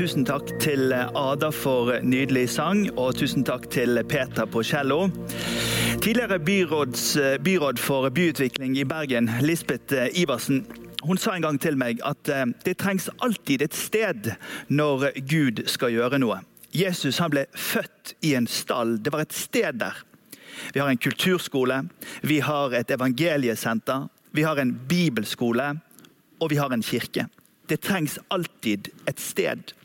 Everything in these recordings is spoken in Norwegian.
Tusen takk til Ada for nydelig sang, og tusen takk til Peter på cello. Tidligere byråds, byråd for byutvikling i Bergen, Lisbeth Iversen, hun sa en gang til meg at eh, det trengs alltid et sted når Gud skal gjøre noe. Jesus han ble født i en stall. Det var et sted der. Vi har en kulturskole, vi har et evangeliesenter, vi har en bibelskole, og vi har en kirke. Det trengs alltid et sted.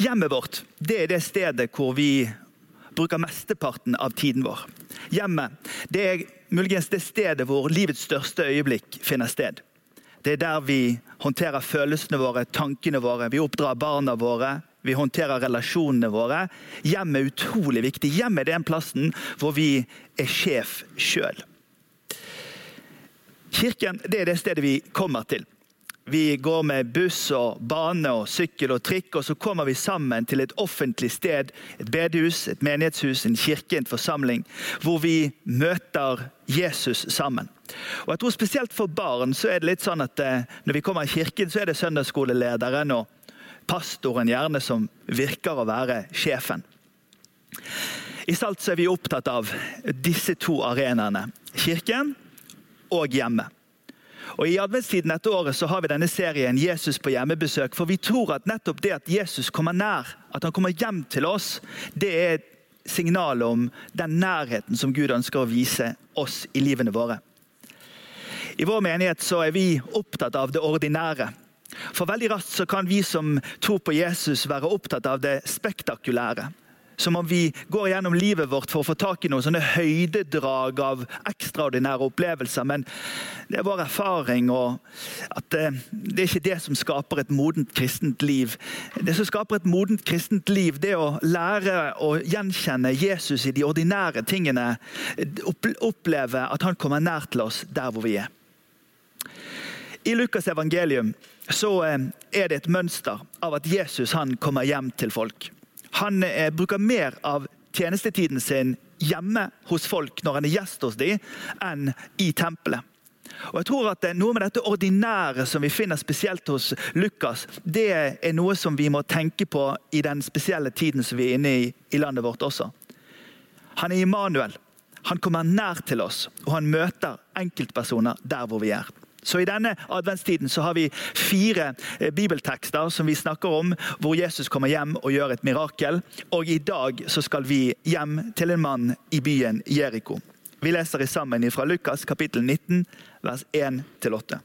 Hjemmet vårt det er det stedet hvor vi bruker mesteparten av tiden vår. Hjemmet det er muligens det stedet hvor livets største øyeblikk finner sted. Det er der vi håndterer følelsene våre, tankene våre, vi oppdrar barna våre. Vi håndterer relasjonene våre. Hjemmet er utrolig viktig. Hjemmet er den plassen hvor vi er sjef sjøl. Kirken det er det stedet vi kommer til. Vi går med buss og bane og sykkel og trikk, og så kommer vi sammen til et offentlig sted. Et bedehus, et menighetshus, en kirke, en forsamling. Hvor vi møter Jesus sammen. Og jeg tror Spesielt for barn så er det litt sånn at eh, når vi kommer i kirken, så er det søndagsskolelederen og pastoren gjerne som virker å være sjefen. I Salt så er vi opptatt av disse to arenaene. Kirken og hjemmet. Og I adventstiden dette året så har vi denne serien 'Jesus på hjemmebesøk'. For vi tror at nettopp det at Jesus kommer nær, at han kommer hjem til oss, det er et signal om den nærheten som Gud ønsker å vise oss i livene våre. I vår menighet så er vi opptatt av det ordinære. For veldig raskt så kan vi som tror på Jesus, være opptatt av det spektakulære. Som om vi går gjennom livet vårt for å få tak i noen sånne høydedrag av ekstraordinære opplevelser. Men det er vår erfaring at det, det er ikke det som skaper et modent kristent liv. Det som skaper et modent kristent liv, det er å lære å gjenkjenne Jesus i de ordinære tingene. Oppleve at han kommer nær til oss der hvor vi er. I Lukas' evangelium så eh, er det et mønster av at Jesus han kommer hjem til folk. Han eh, bruker mer av tjenestetiden sin hjemme hos folk når han er gjest hos dem, enn i tempelet. Og jeg tror at Noe med dette ordinære som vi finner spesielt hos Lukas, det er noe som vi må tenke på i den spesielle tiden som vi er inne i i landet vårt også. Han er Immanuel. Han kommer nær til oss, og han møter enkeltpersoner der hvor vi er. Så I denne adventstiden så har vi fire eh, bibeltekster som vi snakker om, hvor Jesus kommer hjem og gjør et mirakel. Og I dag så skal vi hjem til en mann i byen Jeriko. Vi leser sammen fra Lukas kapittel 19, vers 1-8.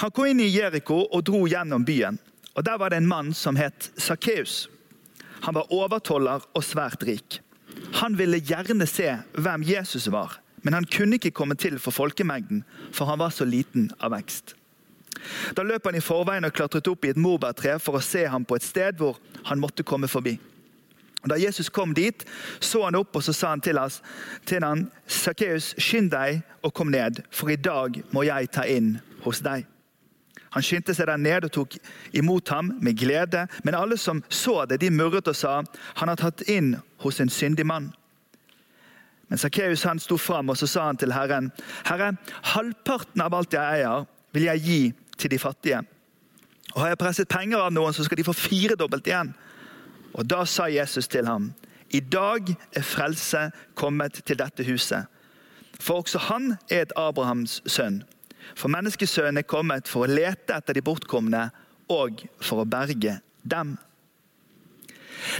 Han kom inn i Jeriko og dro gjennom byen. og Der var det en mann som het Sakkeus. Han var overtoller og svært rik. Han ville gjerne se hvem Jesus var men han kunne ikke komme til for folkemengden, for han var så liten av vekst. Da løp han i forveien og klatret opp i et morbærtre for å se ham på et sted hvor han måtte komme forbi. Da Jesus kom dit, så han opp og så sa han til, oss, til han, Sakkeus, skynd deg og kom ned, for i dag må jeg ta inn hos deg. Han skyndte seg der ned og tok imot ham med glede, men alle som så det, de murret og sa, han har tatt inn hos en syndig mann. Men Sakkeus sto fram og så sa han til Herren, Herre, halvparten av alt jeg eier, vil jeg gi til de fattige. Og Har jeg presset penger av noen, så skal de få firedobbelt igjen. Og Da sa Jesus til ham, i dag er frelse kommet til dette huset. For også han er et Abrahams sønn. For menneskesønnen er kommet for å lete etter de bortkomne og for å berge dem.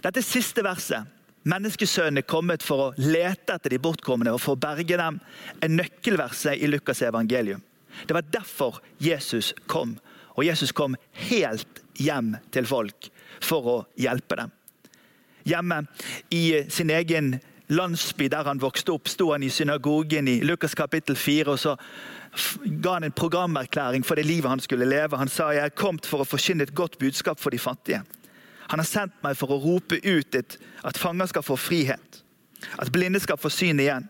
Dette siste verset Menneskesønnen er kommet for å lete etter de bortkomne og for å berge dem, er nøkkelverset i Lukas' evangelium. Det var derfor Jesus kom. Og Jesus kom helt hjem til folk for å hjelpe dem. Hjemme i sin egen landsby der han vokste opp, sto han i synagogen i Lukas kapittel 4. og så ga han en programerklæring for det livet han skulle leve. Han sa jeg er kommet for å forkynne et godt budskap for de fattige. Han har sendt meg for å rope ut et, at fanger skal få frihet, at blinde skal få syn igjen,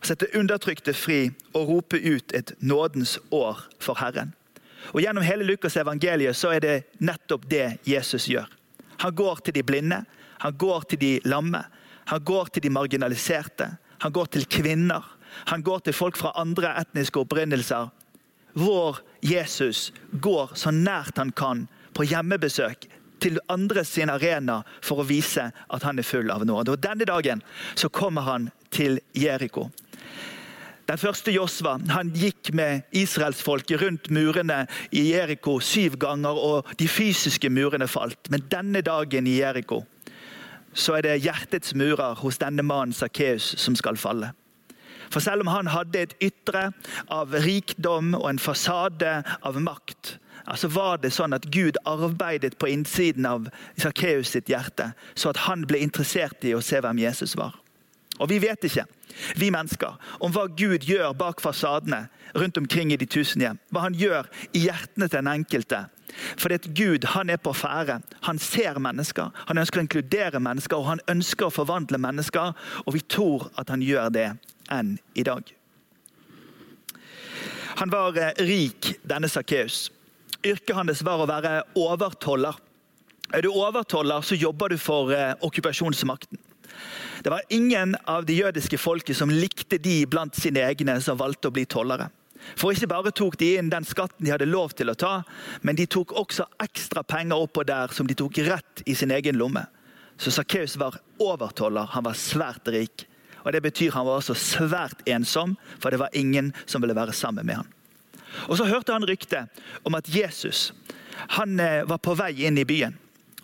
å sette undertrykte fri og rope ut et nådens år for Herren. Og Gjennom hele Lukas' evangeliet så er det nettopp det Jesus gjør. Han går til de blinde, han går til de lamme, han går til de marginaliserte, han går til kvinner. Han går til folk fra andre etniske opprinnelser. Vår Jesus går så nært han kan på hjemmebesøk til andre sin arena for å vise at han er full av nåde. Og Denne dagen så kommer han til Jeriko. Den første Josva han gikk med israelsfolket rundt murene i Jeriko syv ganger, og de fysiske murene falt. Men denne dagen i Jeriko så er det hjertets murer hos denne mannen Sakkeus som skal falle. For selv om han hadde et ytre av rikdom og en fasade av makt, altså var det sånn at Gud arbeidet på innsiden av Sakkeus sitt hjerte, så at han ble interessert i å se hvem Jesus var. Og Vi vet ikke, vi mennesker, om hva Gud gjør bak fasadene rundt omkring i de tusen hjem. Hva han gjør i hjertene til den enkelte. Fordi at Gud han er på ferde. Han ser mennesker, han ønsker å inkludere mennesker og han ønsker å forvandle mennesker. Og vi tror at han gjør det enn i dag. Han var eh, rik, denne Sakkeus. Yrket hans var å være overtoller. Er du overtoller, så jobber du for eh, okkupasjonsmakten. Det var ingen av de jødiske folket som likte de blant sine egne som valgte å bli tollere. For ikke bare tok de inn den skatten de hadde lov til å ta, men de tok også ekstra penger oppå der som de tok rett i sin egen lomme. Så Sakkeus var overtoller, han var svært rik. Og Det betyr han var også svært ensom, for det var ingen som ville være sammen med han. Og Så hørte han ryktet om at Jesus han eh, var på vei inn i byen.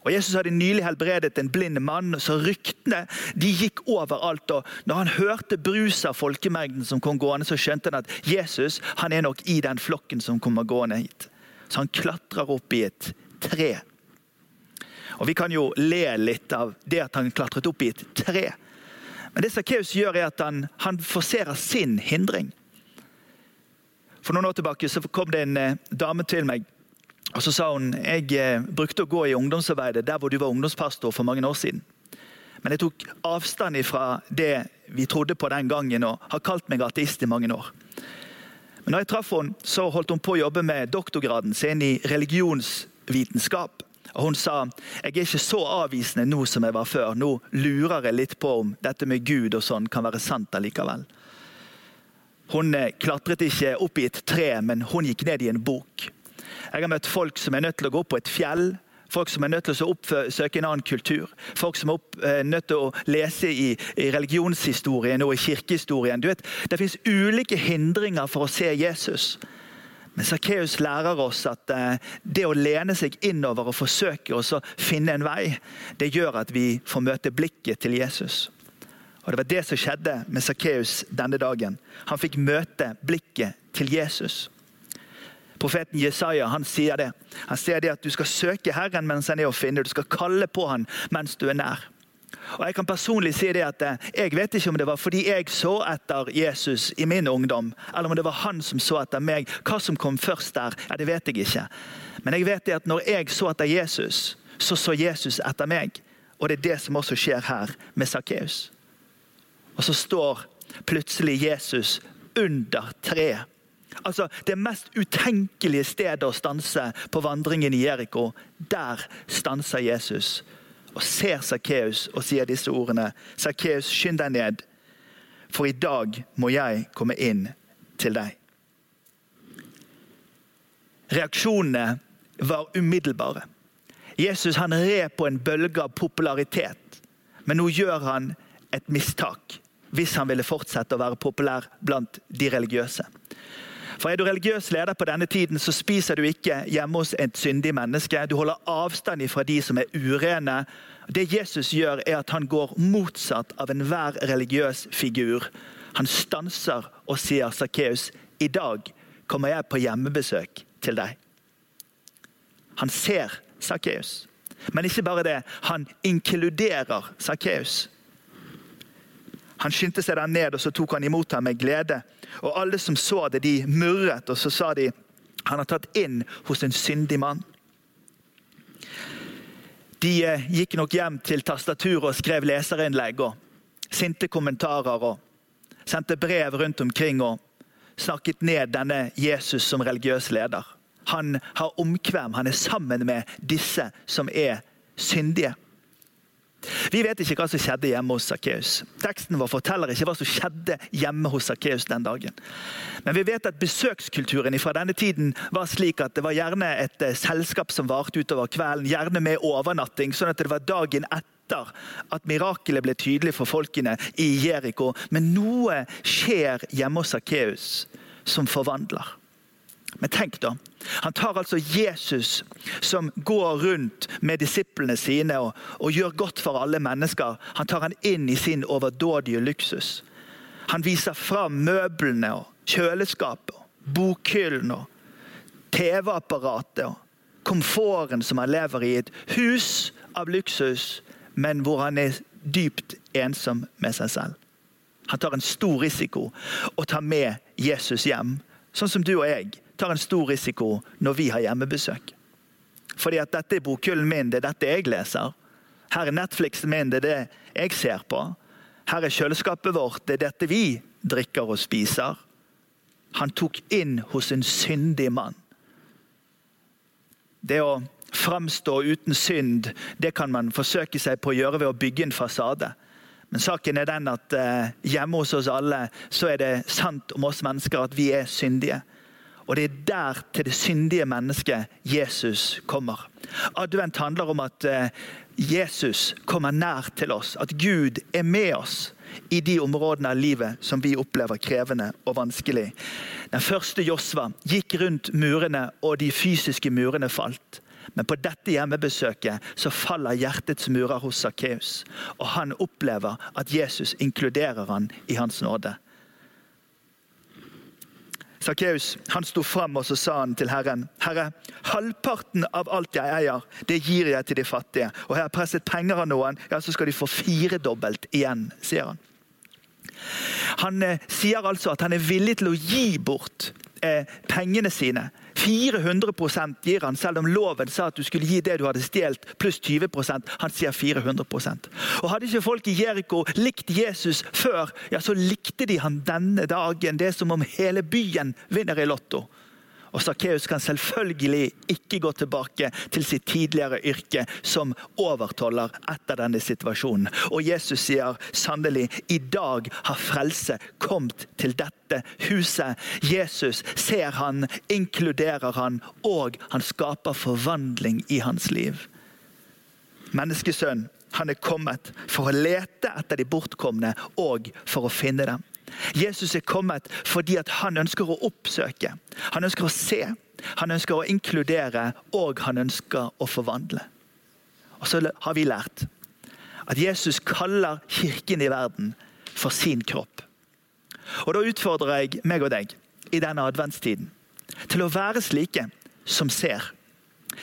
Og Jesus hadde nylig helbredet en blind mann, så ryktene de gikk overalt. og Når han hørte brus av folkemengden som kom gående, så skjønte han at Jesus han er nok i den flokken som kommer gående hit. Så han klatrer opp i et tre. Og Vi kan jo le litt av det at han klatret opp i et tre. Men det Sakkeus gjør, er at han, han forserer sin hindring. For noen år tilbake så kom det en eh, dame til meg og Så sa hun jeg eh, brukte å gå i ungdomsarbeidet der hvor du var ungdomspastor for mange år siden. Men jeg tok avstand fra det vi trodde på den gangen, og har kalt meg ateist i mange år. Men når jeg traff henne, så holdt hun på å jobbe med doktorgraden sin i religionsvitenskap. Og Hun sa jeg er ikke så avvisende nå som jeg var før. Nå lurer jeg litt på om dette med Gud og sånn kan være sant allikevel. Hun eh, klatret ikke opp i et tre, men hun gikk ned i en bok. Jeg har møtt folk som er nødt til å gå opp på et fjell. Folk som er nødt til å oppsøke en annen kultur. Folk som er opp, eh, nødt til å lese i, i religionshistorien og i kirkehistorien. Vet, Det fins ulike hindringer for å se Jesus. Men Sakkeus lærer oss at eh, det å lene seg innover og forsøke å finne en vei, det gjør at vi får møte blikket til Jesus. Og Det var det som skjedde med Sakkeus denne dagen. Han fikk møte blikket til Jesus. Profeten Jesaja han sier det. Han sier det at du skal søke Herren mens han er å finne. Du skal kalle på han mens du er nær. Og Jeg kan personlig si det at eh, jeg vet ikke om det var fordi jeg så etter Jesus i min ungdom, eller om det var han som så etter meg. Hva som kom først der, ja, det vet jeg ikke. Men jeg vet det at når jeg så etter Jesus, så så Jesus etter meg. Og det er det som også skjer her med Sakkeus. Og så står plutselig Jesus under treet Altså, Det mest utenkelige stedet å stanse på vandringen i Jeriko, der stanser Jesus og ser Sakkeus og sier disse ordene. Sakkeus, skynd deg ned, for i dag må jeg komme inn til deg. Reaksjonene var umiddelbare. Jesus han red på en bølge av popularitet, men nå gjør han et mistak hvis han ville fortsette å være populær blant de religiøse. For Er du religiøs leder på denne tiden, så spiser du ikke hjemme hos et syndig menneske. Du holder avstand fra de som er urene. Det Jesus gjør, er at han går motsatt av enhver religiøs figur. Han stanser og sier, 'Sakkeus, i dag kommer jeg på hjemmebesøk til deg.' Han ser Sakkeus. Men ikke bare det, han inkluderer Sakkeus. Han skyndte seg der ned og så tok han imot ham med glede. Og Alle som så det, de murret, og så sa de han har tatt inn hos en syndig mann. De eh, gikk nok hjem til tastaturet og skrev leserinnlegg og sinte kommentarer og sendte brev rundt omkring og snakket ned denne Jesus som religiøs leder. Han har omkvem, han er sammen med disse som er syndige. Vi vet ikke hva som skjedde hjemme hos Sakkeus. Teksten vår forteller ikke hva som skjedde hjemme hos Sakkeus den dagen. Men vi vet at besøkskulturen fra denne tiden var slik at det var gjerne et eh, selskap som varte utover kvelden, gjerne med overnatting, sånn at det var dagen etter at mirakelet ble tydelig for folkene i Jeriko. Men noe skjer hjemme hos Sakkeus som forvandler. Men tenk, da. Han tar altså Jesus, som går rundt med disiplene sine og, og, gjør godt for alle mennesker, han tar han inn i sin overdådige luksus. Han viser fram møblene og kjøleskapet, bokhyllen og TV-apparatet og komforten som han lever i. Et hus av luksus, men hvor han er dypt ensom med seg selv. Han tar en stor risiko og tar med Jesus hjem, sånn som du og jeg tar en stor risiko når vi har hjemmebesøk. Fordi at dette er bokhyllen min, det er dette jeg leser. Her er Netflixen min, det er det jeg ser på. Her er kjøleskapet vårt, det er dette vi drikker og spiser. Han tok inn hos en syndig mann. Det å framstå uten synd, det kan man forsøke seg på å gjøre ved å bygge en fasade. Men saken er den at eh, hjemme hos oss alle så er det sant om oss mennesker at vi er syndige. Og det er der til det syndige mennesket Jesus kommer. Advent handler om at eh, Jesus kommer nær til oss. At Gud er med oss i de områdene av livet som vi opplever krevende og vanskelig. Den første Josva gikk rundt murene, og de fysiske murene falt. Men på dette hjemmebesøket så faller hjertets murer hos Sakkeus. Og han opplever at Jesus inkluderer han i hans nåde. Sakkeus sto fram og så sa han til Herren. Herre, halvparten av alt jeg eier, det gir jeg til de fattige. Og har jeg presset penger av noen, ja, så skal de få firedobbelt igjen, sier han. Han eh, sier altså at han er villig til å gi bort eh, pengene sine 400 gir han, selv om loven sa at du skulle gi det du hadde stjålet, pluss 20% Han sier 400% Og Hadde ikke folk i Jeriko likt Jesus før, ja, så likte de han denne dagen. Det er som om hele byen vinner i Lotto. Og Sakkeus kan selvfølgelig ikke gå tilbake til sitt tidligere yrke som overtoller etter denne situasjonen. Og Jesus sier sannelig, i dag har frelse kommet til dette huset. Jesus ser han, inkluderer han, og han skaper forvandling i hans liv. Menneskesønn, han er kommet for å lete etter de bortkomne og for å finne dem. Jesus er kommet fordi han ønsker å oppsøke, han ønsker å se, han ønsker å inkludere og han ønsker å forvandle. Og så har vi lært at Jesus kaller kirken i verden for sin kropp. Og Da utfordrer jeg meg og deg i denne adventstiden til å være slike som ser.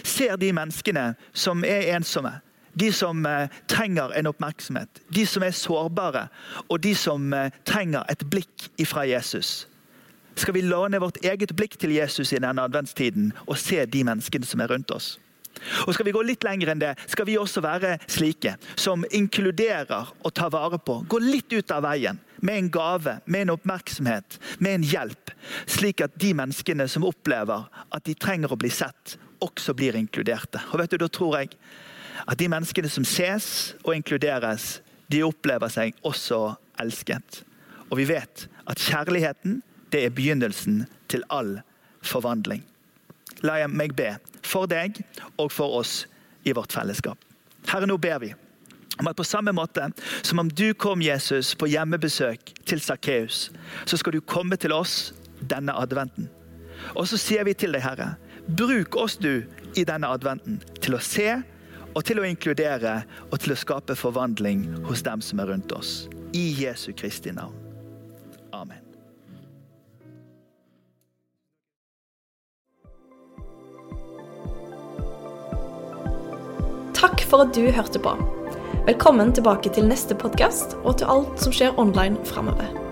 Ser de menneskene som er ensomme, de som eh, trenger en oppmerksomhet, de som er sårbare, og de som eh, trenger et blikk ifra Jesus. Skal vi låne vårt eget blikk til Jesus i denne adventstiden og se de menneskene som er rundt oss? Og Skal vi gå litt lenger enn det, skal vi også være slike som inkluderer og tar vare på. Gå litt ut av veien med en gave, med en oppmerksomhet, med en hjelp. Slik at de menneskene som opplever at de trenger å bli sett, også blir inkluderte. Og vet du, Da tror jeg at de menneskene som ses og inkluderes, de opplever seg også elsket. Og vi vet at kjærligheten det er begynnelsen til all forvandling. La jeg meg be for deg og for oss i vårt fellesskap. Herre, nå ber vi om at på samme måte som om du kom Jesus på hjemmebesøk til Sakkeus, så skal du komme til oss denne adventen. Og så sier vi til deg, Herre, bruk oss du i denne adventen til å se og til å inkludere og til å skape forvandling hos dem som er rundt oss. I Jesu Kristi navn. Amen. Takk for at du hørte på. Velkommen tilbake til neste podkast og til alt som skjer online framover.